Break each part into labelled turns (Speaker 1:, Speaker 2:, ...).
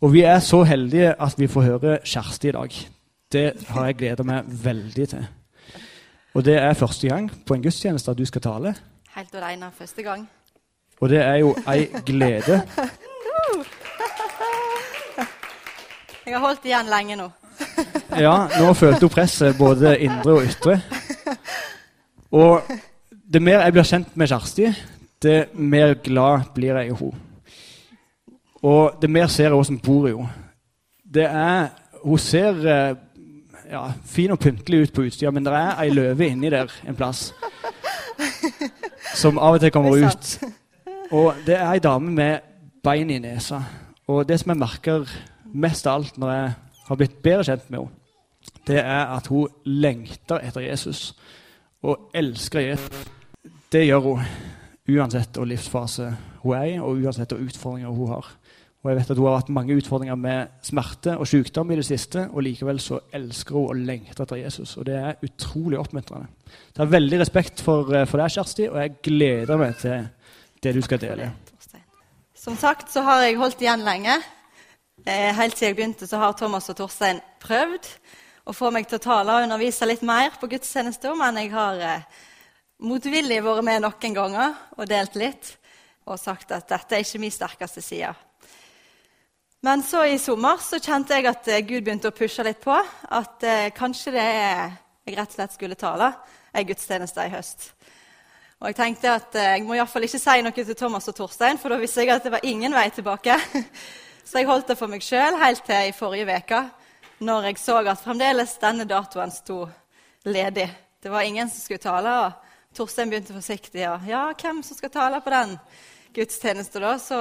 Speaker 1: Og vi er så heldige at vi får høre Kjersti i dag. Det har jeg gleda meg veldig til. Og det er første gang på en gudstjeneste at du skal tale.
Speaker 2: Helt alene første gang.
Speaker 1: Og det er jo ei glede.
Speaker 2: Jeg har holdt igjen lenge nå.
Speaker 1: Ja, nå følte hun presset, både indre og ytre. Og det mer jeg blir kjent med Kjersti, det mer glad blir jeg i henne. Og det mer ser jeg også som bor henne. Det er Hun ser eh, ja, fin og pyntelig ut på utsida, men det er ei løve inni der en plass. Som av og til kommer
Speaker 2: er
Speaker 1: ut. Og det er ei dame med bein i nesa. Og det som jeg merker mest av alt når jeg har blitt bedre kjent med henne, det er at hun lengter etter Jesus og elsker Jesus. Det gjør hun uansett hvilken livsfase hun er i, og uansett hvilke utfordringer hun har. Og jeg vet at Hun har hatt mange utfordringer med smerte og sykdom i det siste, og likevel så elsker hun og lengter etter Jesus. og Det er utrolig oppmuntrende. Jeg har veldig respekt for, eh, for deg, Kjersti, og jeg gleder meg til det du skal dele.
Speaker 2: Som sagt så har jeg holdt igjen lenge. Eh, Helt siden jeg begynte, så har Thomas og Torstein prøvd å få meg til å tale og undervise litt mer på gudstjenester, men jeg har eh, motvillig vært med noen ganger og delt litt og sagt at dette er ikke min sterkeste side. Men så i sommer så kjente jeg at eh, Gud begynte å pushe litt på. At eh, kanskje det er jeg rett og slett skulle tale ei gudstjeneste i høst. Og jeg tenkte at eh, jeg må i hvert fall ikke si noe til Thomas og Torstein, for da visste jeg at det var ingen vei tilbake. Så jeg holdt det for meg sjøl helt til i forrige uke, når jeg så at fremdeles denne datoen sto ledig. Det var ingen som skulle tale, og Torstein begynte forsiktig. Og ja, hvem som skal tale på den gudstjenesten da? Så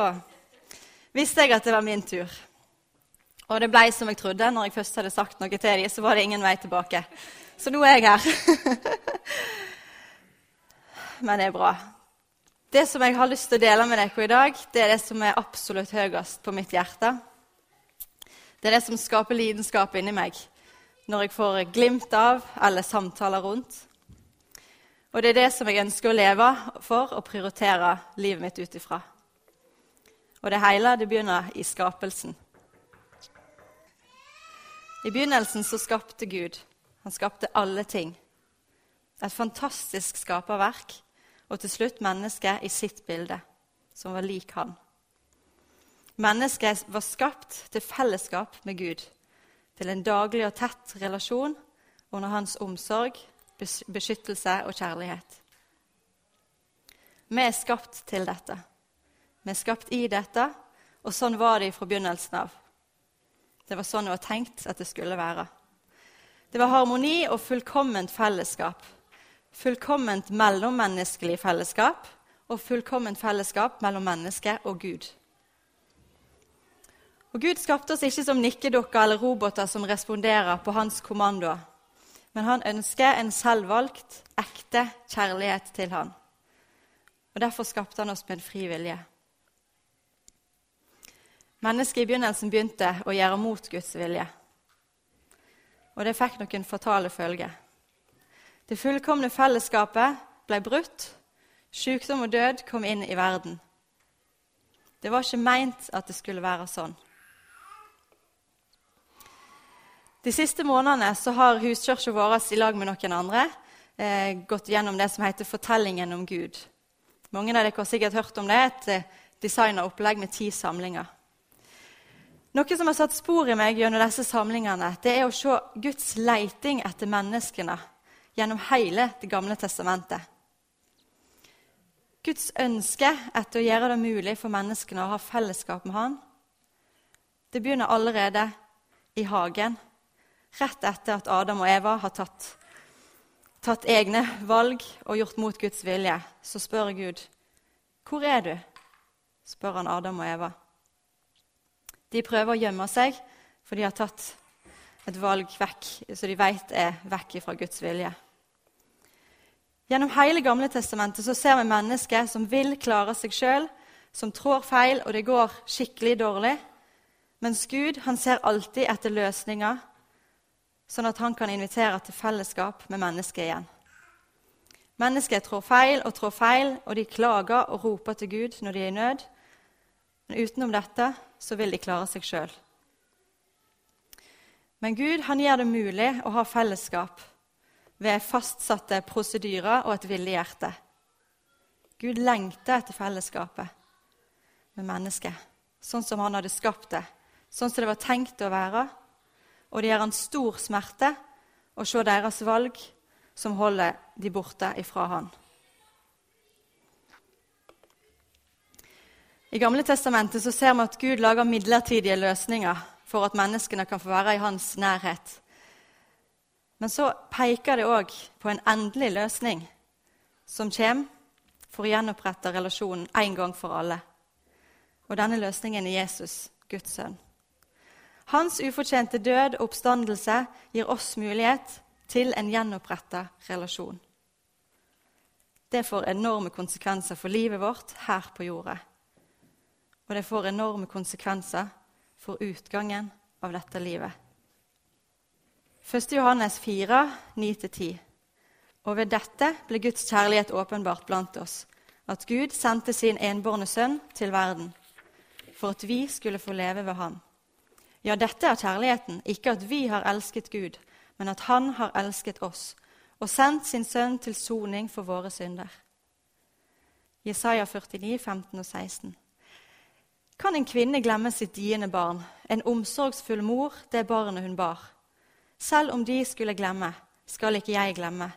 Speaker 2: visste jeg at det var min tur. Og det ble som jeg trodde. Når jeg først hadde sagt noe til dem, så var det ingen vei tilbake. Så nå er jeg her. Men det er bra. Det som jeg har lyst til å dele med dere i dag, det er det som er absolutt høyest på mitt hjerte. Det er det som skaper lidenskap inni meg når jeg får glimt av eller samtaler rundt. Og det er det som jeg ønsker å leve for og prioritere livet mitt ut ifra. Og det hele det begynner i skapelsen. I begynnelsen så skapte Gud. Han skapte alle ting. Et fantastisk skaperverk og til slutt mennesket i sitt bilde, som var lik han. Mennesket var skapt til fellesskap med Gud, til en daglig og tett relasjon under hans omsorg, beskyttelse og kjærlighet. Vi er skapt til dette. Vi er skapt i dette, og sånn var det fra begynnelsen av. Det var sånn det var tenkt at det skulle være. Det var harmoni og fullkomment fellesskap fullkomment mellommenneskelig fellesskap og fullkomment fellesskap mellom menneske og Gud. Og Gud skapte oss ikke som nikkedukker eller roboter som responderer på hans kommandoer. Men han ønsker en selvvalgt, ekte kjærlighet til han. Og Derfor skapte han oss med en fri vilje. Mennesket i begynnelsen begynte å gjøre mot Guds vilje. Og det fikk noen fatale følger. Det fullkomne fellesskapet ble brutt. Sykdom og død kom inn i verden. Det var ikke meint at det skulle være sånn. De siste månedene så har huskirka vår i lag med noen andre eh, gått gjennom det som heter Fortellingen om Gud. Mange av dere har sikkert hørt om det. Et designeropplegg designa opplegg med ti samlinger. Noe som har satt spor i meg gjennom disse samlingene, det er å se Guds leiting etter menneskene gjennom hele Det gamle testamentet. Guds ønske etter å gjøre det mulig for menneskene å ha fellesskap med Han, det begynner allerede i hagen, rett etter at Adam og Eva har tatt, tatt egne valg og gjort mot Guds vilje. Så spør Gud, 'Hvor er du?' spør han Adam og Eva. De prøver å gjemme seg, for de har tatt et valg vekk, som de vet er vekk fra Guds vilje. Gjennom hele Gamle testamentet så ser vi mennesker som vil klare seg sjøl, som trår feil, og det går skikkelig dårlig. Mens Gud han ser alltid etter løsninger, sånn at han kan invitere til fellesskap med mennesket igjen. Mennesket trår feil og trår feil, og de klager og roper til Gud når de er i nød. Men utenom dette så vil de klare seg sjøl. Men Gud han gjør det mulig å ha fellesskap ved fastsatte prosedyrer og et villig hjerte. Gud lengter etter fellesskapet med mennesket, sånn som han hadde skapt det, sånn som det var tenkt å være. Og det gjør han stor smerte å se deres valg som holder de borte ifra han. I Gamle testamentet så ser vi at Gud lager midlertidige løsninger for at menneskene kan få være i hans nærhet. Men så peker det òg på en endelig løsning som kommer for å gjenopprette relasjonen en gang for alle. Og denne løsningen er Jesus, Guds sønn. Hans ufortjente død og oppstandelse gir oss mulighet til en gjenoppretta relasjon. Det får enorme konsekvenser for livet vårt her på jorda. Og det får enorme konsekvenser for utgangen av dette livet. 1. Johannes 4, 9-10. Og ved dette ble Guds kjærlighet åpenbart blant oss, at Gud sendte sin enbårne sønn til verden, for at vi skulle få leve ved ham. Ja, dette er kjærligheten, ikke at vi har elsket Gud, men at Han har elsket oss og sendt sin sønn til soning for våre synder. Jesaja 49, 15 og 16. Kan en kvinne glemme sitt diende barn, en omsorgsfull mor, det barnet hun bar? Selv om de skulle glemme, skal ikke jeg glemme.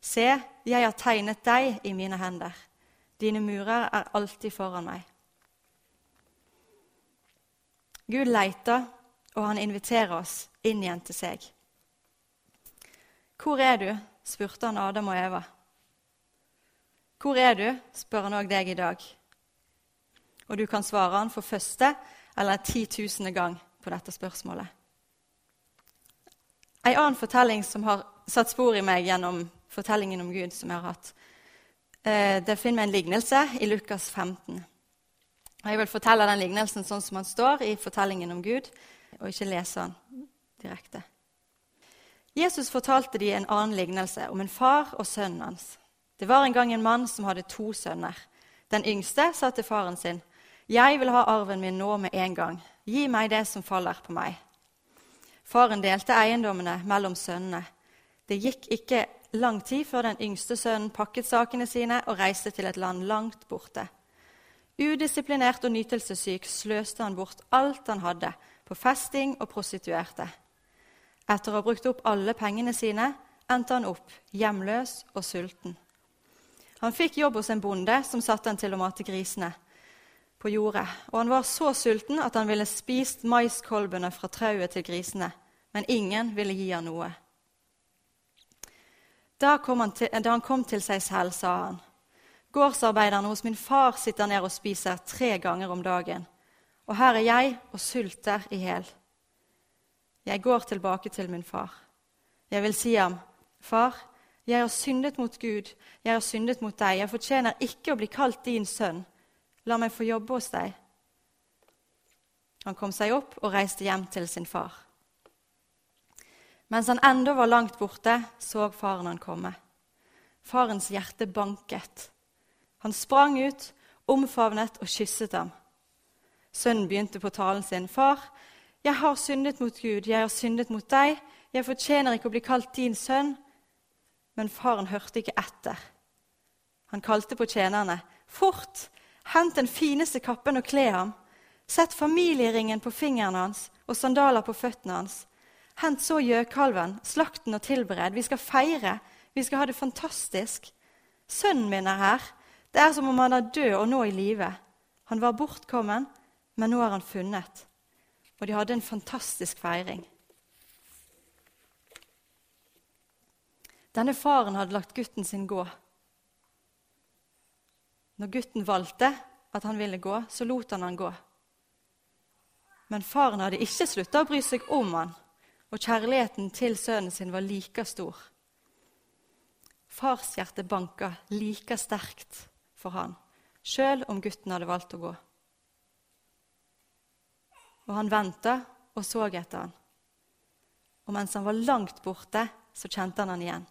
Speaker 2: Se, jeg har tegnet deg i mine hender. Dine murer er alltid foran meg. Gud leiter, og han inviterer oss inn igjen til seg. 'Hvor er du?' spurte han Adam og Eva. 'Hvor er du?' spør han òg deg i dag. Og du kan svare han for første eller titusende gang på dette spørsmålet. En annen fortelling som har satt spor i meg gjennom fortellingen om Gud, som jeg har hatt, eh, det finner vi en lignelse i Lukas 15. Og Jeg vil fortelle den lignelsen sånn som han står i fortellingen om Gud, og ikke lese den direkte. Jesus fortalte de en annen lignelse om en far og sønnen hans. Det var en gang en mann som hadde to sønner. Den yngste sa til faren sin, 'Jeg vil ha arven min nå med en gang. Gi meg det som faller på meg.' Faren delte eiendommene mellom sønnene. Det gikk ikke lang tid før den yngste sønnen pakket sakene sine og reiste til et land langt borte. Udisiplinert og nytelsessyk sløste han bort alt han hadde, på festing og prostituerte. Etter å ha brukt opp alle pengene sine endte han opp hjemløs og sulten. Han fikk jobb hos en bonde som satte han til å mate grisene på jordet. Og han var så sulten at han ville spist maiskolbene fra trauet til grisene. Men ingen ville gi han noe. Da, han til, da han kom til seg selv, sa han, gårdsarbeiderne hos min far sitter ned og spiser tre ganger om dagen, og her er jeg og sulter i hjel. Jeg går tilbake til min far. Jeg vil si ham, Far, jeg har syndet mot Gud, jeg har syndet mot deg. Jeg fortjener ikke å bli kalt din sønn. La meg få jobbe hos deg. Han kom seg opp og reiste hjem til sin far. Mens han ennå var langt borte, så faren han komme. Farens hjerte banket. Han sprang ut, omfavnet og kysset ham. Sønnen begynte på talen sin. 'Far, 'Jeg har syndet mot Gud, jeg har syndet mot deg.' 'Jeg fortjener ikke å bli kalt din sønn.' Men faren hørte ikke etter. Han kalte på tjenerne. 'Fort! Hent den fineste kappen og kle ham.' 'Sett familieringen på fingeren hans og sandaler på føttene hans.' 'Hent så gjøkalven, slakt den og tilbered. Vi skal feire. Vi skal ha det fantastisk.' 'Sønnen min er her. Det er som om han er død og nå i live.' 'Han var bortkommen, men nå er han funnet.' og de hadde en fantastisk feiring. Denne faren hadde lagt gutten sin gå. Når gutten valgte at han ville gå, så lot han han gå. Men faren hadde ikke slutta å bry seg om han, og kjærligheten til sønnen sin var like stor. Farshjertet banka like sterkt for han, sjøl om gutten hadde valgt å gå og han venta og så etter han. Og mens han var langt borte, så kjente han han igjen.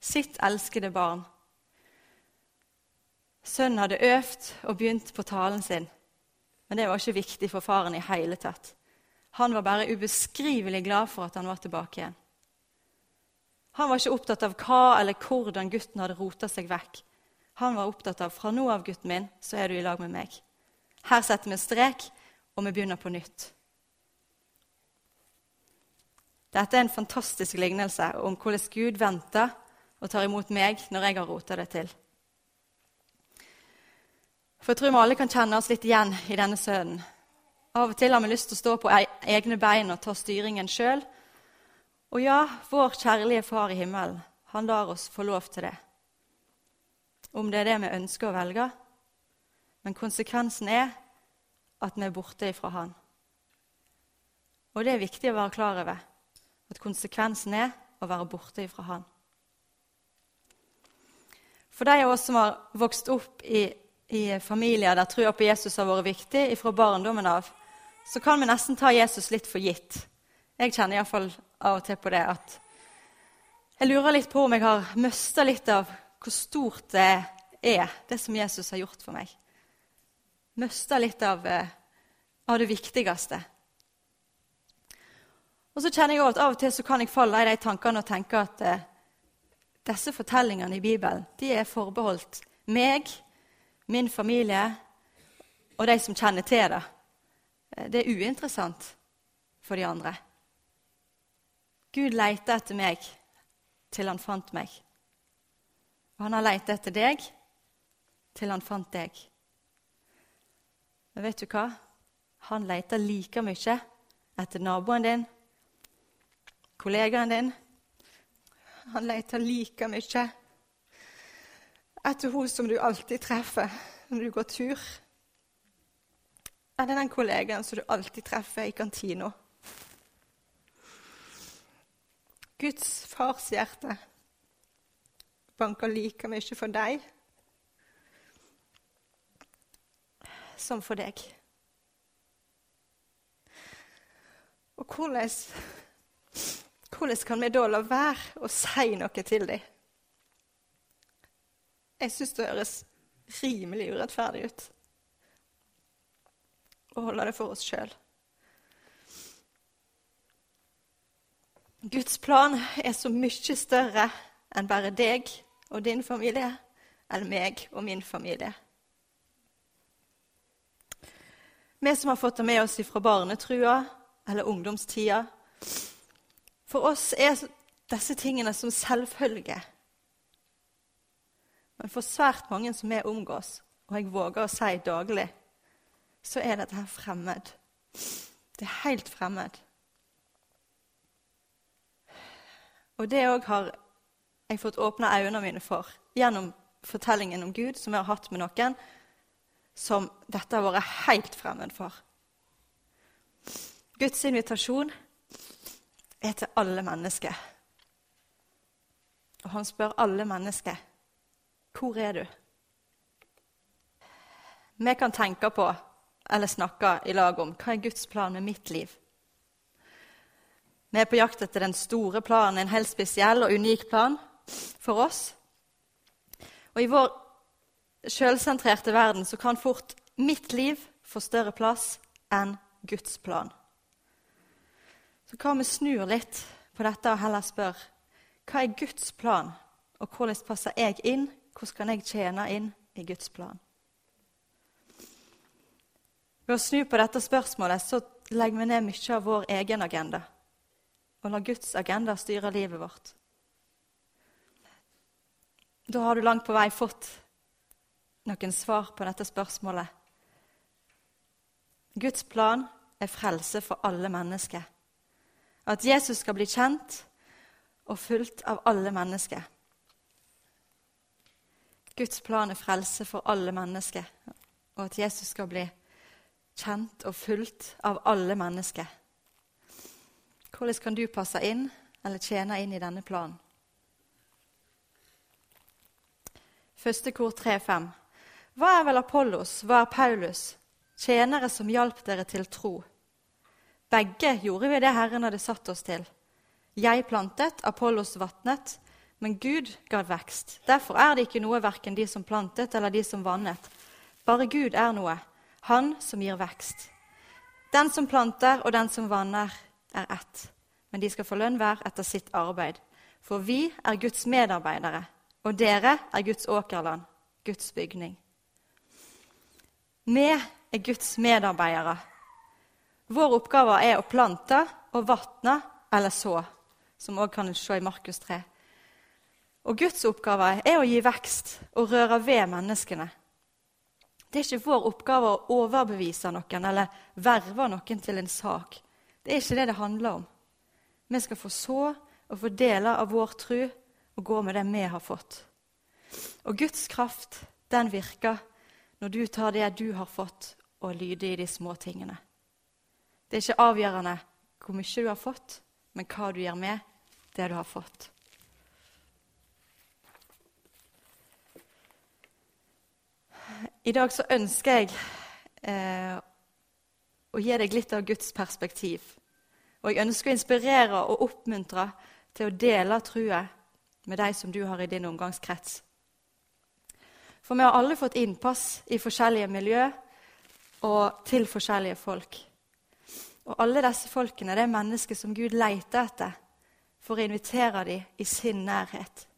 Speaker 2: Sitt elskede barn. Sønnen hadde øvd og begynt på talen sin, men det var ikke viktig for faren i hele tatt. Han var bare ubeskrivelig glad for at han var tilbake igjen. Han var ikke opptatt av hva eller hvordan gutten hadde rota seg vekk. Han var opptatt av fra nå av, gutten min, så er du i lag med meg. Her setter vi strek, og vi begynner på nytt. Dette er en fantastisk lignelse om hvordan Gud venter og tar imot meg når jeg har rota det til. For jeg tror vi alle kan kjenne oss litt igjen i denne sønnen. Av og til har vi lyst til å stå på e- egne bein og ta styringen sjøl. Og ja, vår kjærlige Far i himmelen, han lar oss få lov til det. Om det er det vi ønsker å velge. Men konsekvensen er at vi er borte ifra Han. Og det er viktig å være klar over. At konsekvensen er å være borte ifra Han. For de av oss som har vokst opp i, i familier der trua på Jesus har vært viktig fra barndommen av, så kan vi nesten ta Jesus litt for gitt. Jeg kjenner iallfall av og til på det at jeg lurer litt på om jeg har mista litt av hvor stort det er, det som Jesus har gjort for meg. Mista litt av, eh, av, det viktigste. Og så kjenner jeg også at Av og til så kan jeg falle i de tankene og tenke at eh, disse fortellingene i Bibelen de er forbeholdt meg, min familie og de som kjenner til det. Eh, det er uinteressant for de andre. Gud leita etter meg til han fant meg. Og han har leita etter deg til han fant deg. Men vet du hva? Han leiter like mye etter naboen din, kollegaen din. Han leiter like mye etter hun som du alltid treffer når du går tur. Eller den kollegaen som du alltid treffer i kantina. Guds fars hjerte banker like mye for deg som for deg. Og hvordan, hvordan kan vi da la være å si noe til dem? Jeg syns det høres rimelig urettferdig ut å holde det for oss sjøl. Guds plan er så mye større enn bare deg og din familie, eller meg og min familie. Vi som har fått det med oss fra barnetrua eller ungdomstida. For oss er disse tingene som selvfølge. Men for svært mange som vi omgås, og jeg våger å si daglig, så er dette her fremmed. Det er helt fremmed. Og det òg har jeg fått åpna øynene mine for gjennom fortellingen om Gud som jeg har hatt med noen som dette har vært helt fremmed for. Guds invitasjon er til alle mennesker. Og han spør alle mennesker hvor er du? Vi kan tenke på eller snakke i lag om hva er Guds plan med mitt liv. Vi er på jakt etter den store planen, en helt spesiell og unik plan for oss. Og i vår sjølsentrerte verden så kan fort mitt liv få større plass enn Guds plan. Så hva om vi snur litt på dette og heller spør hva er Guds plan, og hvordan passer jeg inn? Hvordan kan jeg tjene inn i Guds plan? Ved å snu på dette spørsmålet så legger vi ned mye av vår egen agenda og lar Guds agenda styre livet vårt. Da har du langt på vei fått noen svar på dette spørsmålet. Guds plan er frelse for alle mennesker. At Jesus skal bli kjent og fulgt av alle mennesker. Guds plan er frelse for alle mennesker, og at Jesus skal bli kjent og fulgt av alle mennesker. Hvordan kan du passe inn eller tjene inn i denne planen? Første kor 3-5. Hva er vel Apollos, hva er Paulus, tjenere som hjalp dere til tro? Begge gjorde vi det Herren hadde satt oss til. Jeg plantet, Apollos vatnet, men Gud ga vekst. Derfor er det ikke noe verken de som plantet eller de som vannet. Bare Gud er noe, Han som gir vekst. Den som planter og den som vanner, er ett, men de skal få lønn hver etter sitt arbeid. For vi er Guds medarbeidere, og dere er Guds åkerland, Guds bygning. Vi er Guds medarbeidere. Vår oppgave er å plante og vatne eller så, som også kan se i Markus 3. Og Guds oppgave er å gi vekst og røre ved menneskene. Det er ikke vår oppgave å overbevise noen eller verve noen til en sak. Det er ikke det det handler om. Vi skal få så og få deler av vår tro og gå med det vi har fått. Og Guds kraft, den virker når du tar det du har fått, og lyder i de små tingene. Det er ikke avgjørende hvor mye du har fått, men hva du gjør med det du har fått. I dag så ønsker jeg eh, å gi deg litt av Guds perspektiv. Og jeg ønsker å inspirere og oppmuntre til å dele trua med de som du har i din omgangskrets. For vi har alle fått innpass i forskjellige miljø og til forskjellige folk. Og alle disse folkene det er mennesker som Gud leter etter for å invitere dem i sin nærhet.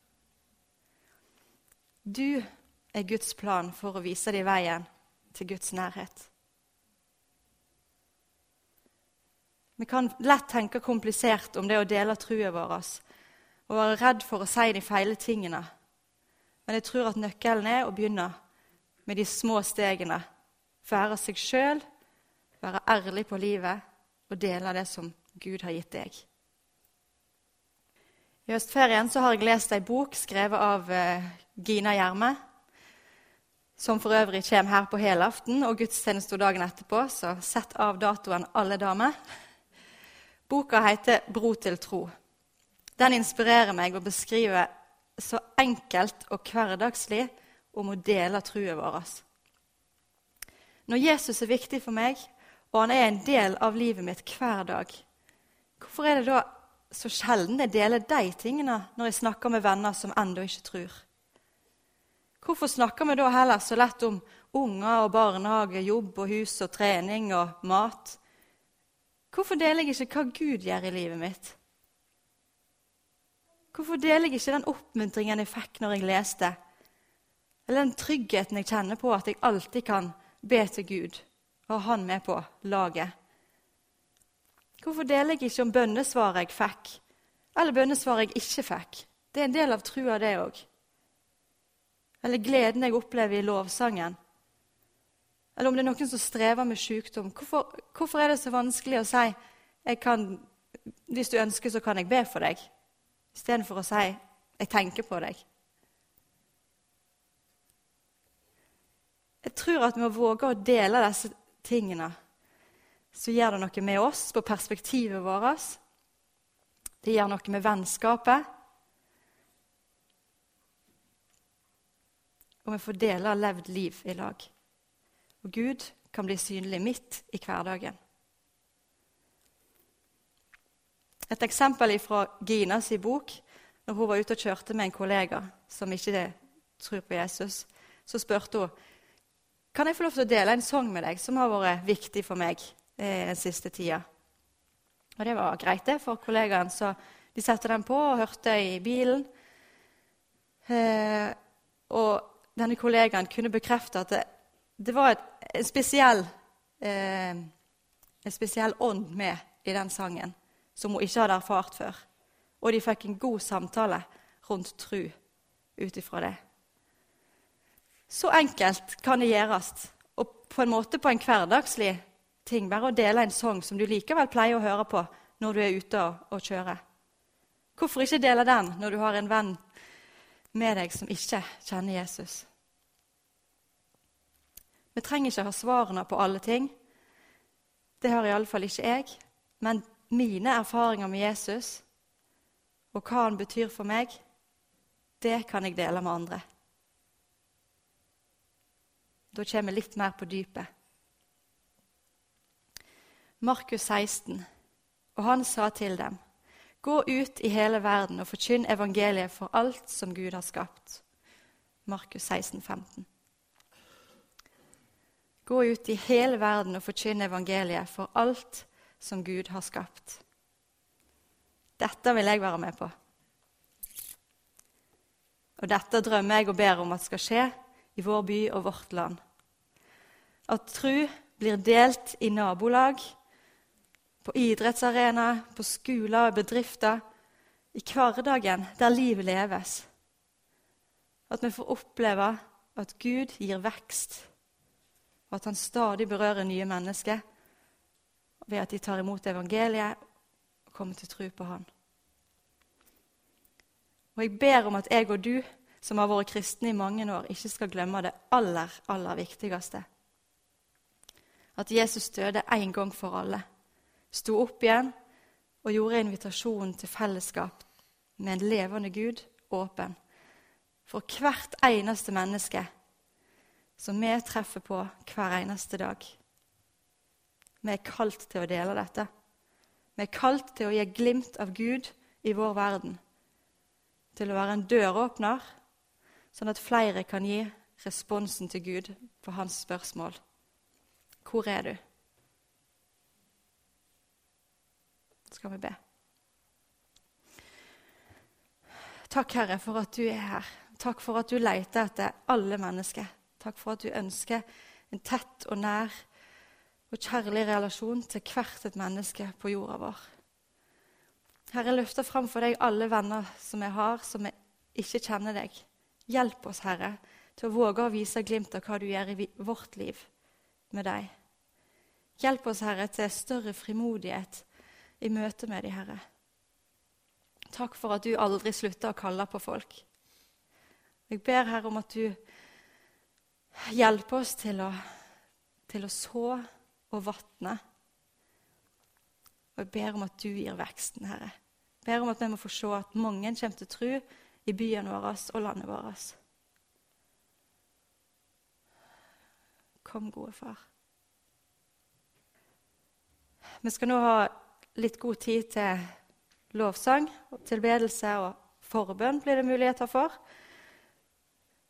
Speaker 2: Du er Guds plan for å vise dem veien til Guds nærhet. Vi kan lett tenke komplisert om det å dele troen vår og være redd for å si de feile tingene. Men jeg tror at nøkkelen er å begynne med de små stegene. Være seg sjøl, være ærlig på livet og dele det som Gud har gitt deg. I høstferien har jeg lest ei bok skrevet av eh, Gina Gjerme som for øvrig kommer her på helaften og gudstjeneste dagen etterpå, så sett av datoen, alle damer. Boka heter 'Bro til tro'. Den inspirerer meg å beskrive så enkelt og hverdagslig om å dele troen vår. Når Jesus er viktig for meg, og han er en del av livet mitt hver dag, hvorfor er det da så sjelden jeg deler de tingene når jeg snakker med venner som ennå ikke tror? Hvorfor snakker vi da heller så lett om unger og barnehage, jobb og hus og trening og mat? Hvorfor deler jeg ikke hva Gud gjør i livet mitt? Hvorfor deler jeg ikke den oppmuntringen jeg fikk når jeg leste? Eller den tryggheten jeg kjenner på at jeg alltid kan be til Gud og ha Han med på laget? Hvorfor deler jeg ikke om bønnesvaret jeg fikk, eller bønnesvaret jeg ikke fikk? Det er en del av trua, det òg. Eller gleden jeg opplever i lovsangen. Eller om det er noen som strever med sykdom. Hvorfor, hvorfor er det så vanskelig å si kan, 'Hvis du ønsker, så kan jeg be for deg', istedenfor å si 'Jeg tenker på deg'? Jeg tror at med å våge å dele disse tingene, så gjør det noe med oss på perspektivet vårt. Det gjør noe med vennskapet. Og vi får dele levd liv i lag. Og Gud kan bli synlig midt i hverdagen. Et eksempel fra Ginas bok. Når hun var ute og kjørte med en kollega som ikke tror på Jesus, så spurte hun kan jeg få lov til å dele en sang med deg som har vært viktig for meg eh, den siste tida. Og Det var greit det for kollegaen, så de satte den på og hørte i bilen. Eh, og denne kollegaen kunne bekrefte at det, det var et, en, spesiell, eh, en spesiell ånd med i den sangen som hun ikke hadde erfart før. Og de fikk en god samtale rundt tru ut ifra det. Så enkelt kan det gjøres, og på en måte på en hverdagslig ting. Bare å dele en sang som du likevel pleier å høre på når du er ute og, og kjører. Hvorfor ikke dele den når du har en venn med deg som ikke kjenner Jesus? Vi trenger ikke ha svarene på alle ting. Det har iallfall ikke jeg. Men mine erfaringer med Jesus og hva han betyr for meg, det kan jeg dele med andre. Da kommer jeg litt mer på dypet. Markus 16, og han sa til dem.: Gå ut i hele verden og forkynn evangeliet for alt som Gud har skapt. Markus 16, 15. Gå ut i hele verden og forkynn evangeliet for alt som Gud har skapt. Dette vil jeg være med på. Og dette drømmer jeg og ber om at skal skje i vår by og vårt land. At tru blir delt i nabolag, på idrettsarena, på skoler og bedrifter, i hverdagen der livet leves. At vi får oppleve at Gud gir vekst, og at han stadig berører nye mennesker ved at de tar imot evangeliet og kommer til tro på Han. Og jeg ber om at jeg og du, som har vært kristne i mange år, ikke skal glemme det aller, aller viktigste. At Jesus døde en gang for alle, sto opp igjen og gjorde invitasjonen til fellesskap med en levende Gud åpen for hvert eneste menneske som vi treffer på hver eneste dag. Vi er kalt til å dele dette. Vi er kalt til å gi glimt av Gud i vår verden. Til å være en døråpner, sånn at flere kan gi responsen til Gud på hans spørsmål. Hvor er du? Skal vi be. Takk, Herre, for at du er her. Takk for at du leter etter alle mennesker. Takk for at du ønsker en tett og nær og kjærlig relasjon til hvert et menneske på jorda vår. Herre, løfter fram for deg alle venner som jeg har, som jeg ikke kjenner deg. Hjelp oss, Herre, til å våge å vise glimt av hva du gjør i vårt liv med deg. Hjelp oss, Herre, til større frimodighet i møte med de, Herre. Takk for at du aldri slutter å kalle på folk. Jeg ber Herre om at du hjelper oss til å, til å så og vatne. Og jeg ber om at du gir veksten, Herre. Jeg ber om at vi må få se at mange kommer til tro i byen vår og landet vårt. Kom, gode far. Vi skal nå ha litt god tid til lovsang, tilbedelse og forbønn blir det muligheter for.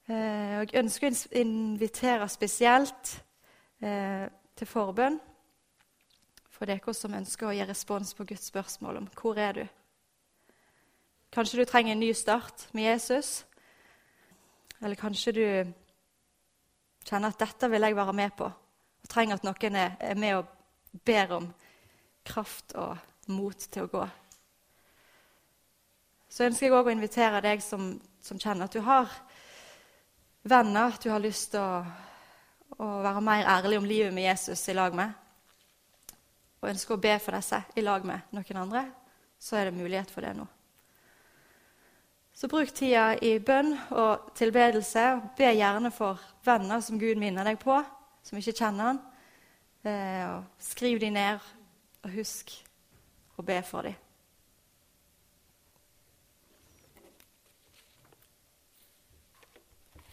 Speaker 2: Eh, jeg ønsker å invitere spesielt eh, til forbønn for dere som ønsker å gi respons på Guds spørsmål om hvor er du Kanskje du trenger en ny start med Jesus. Eller kanskje du kjenner at 'dette vil jeg være med på', og trenger at noen er med og ber om kraft og mot til å gå. Så ønsker jeg òg å invitere deg som, som, kjenner at du har venner at du har lyst til å, å, være mer ærlig om livet med Jesus i lag med, og ønsker å be for disse i lag med noen andre, så er det mulighet for det nå. Så bruk tida i bønn og tilbedelse. Be gjerne for venner som Gud minner deg på, som ikke kjenner han. Eh, skriv de ned og husk å be for dem.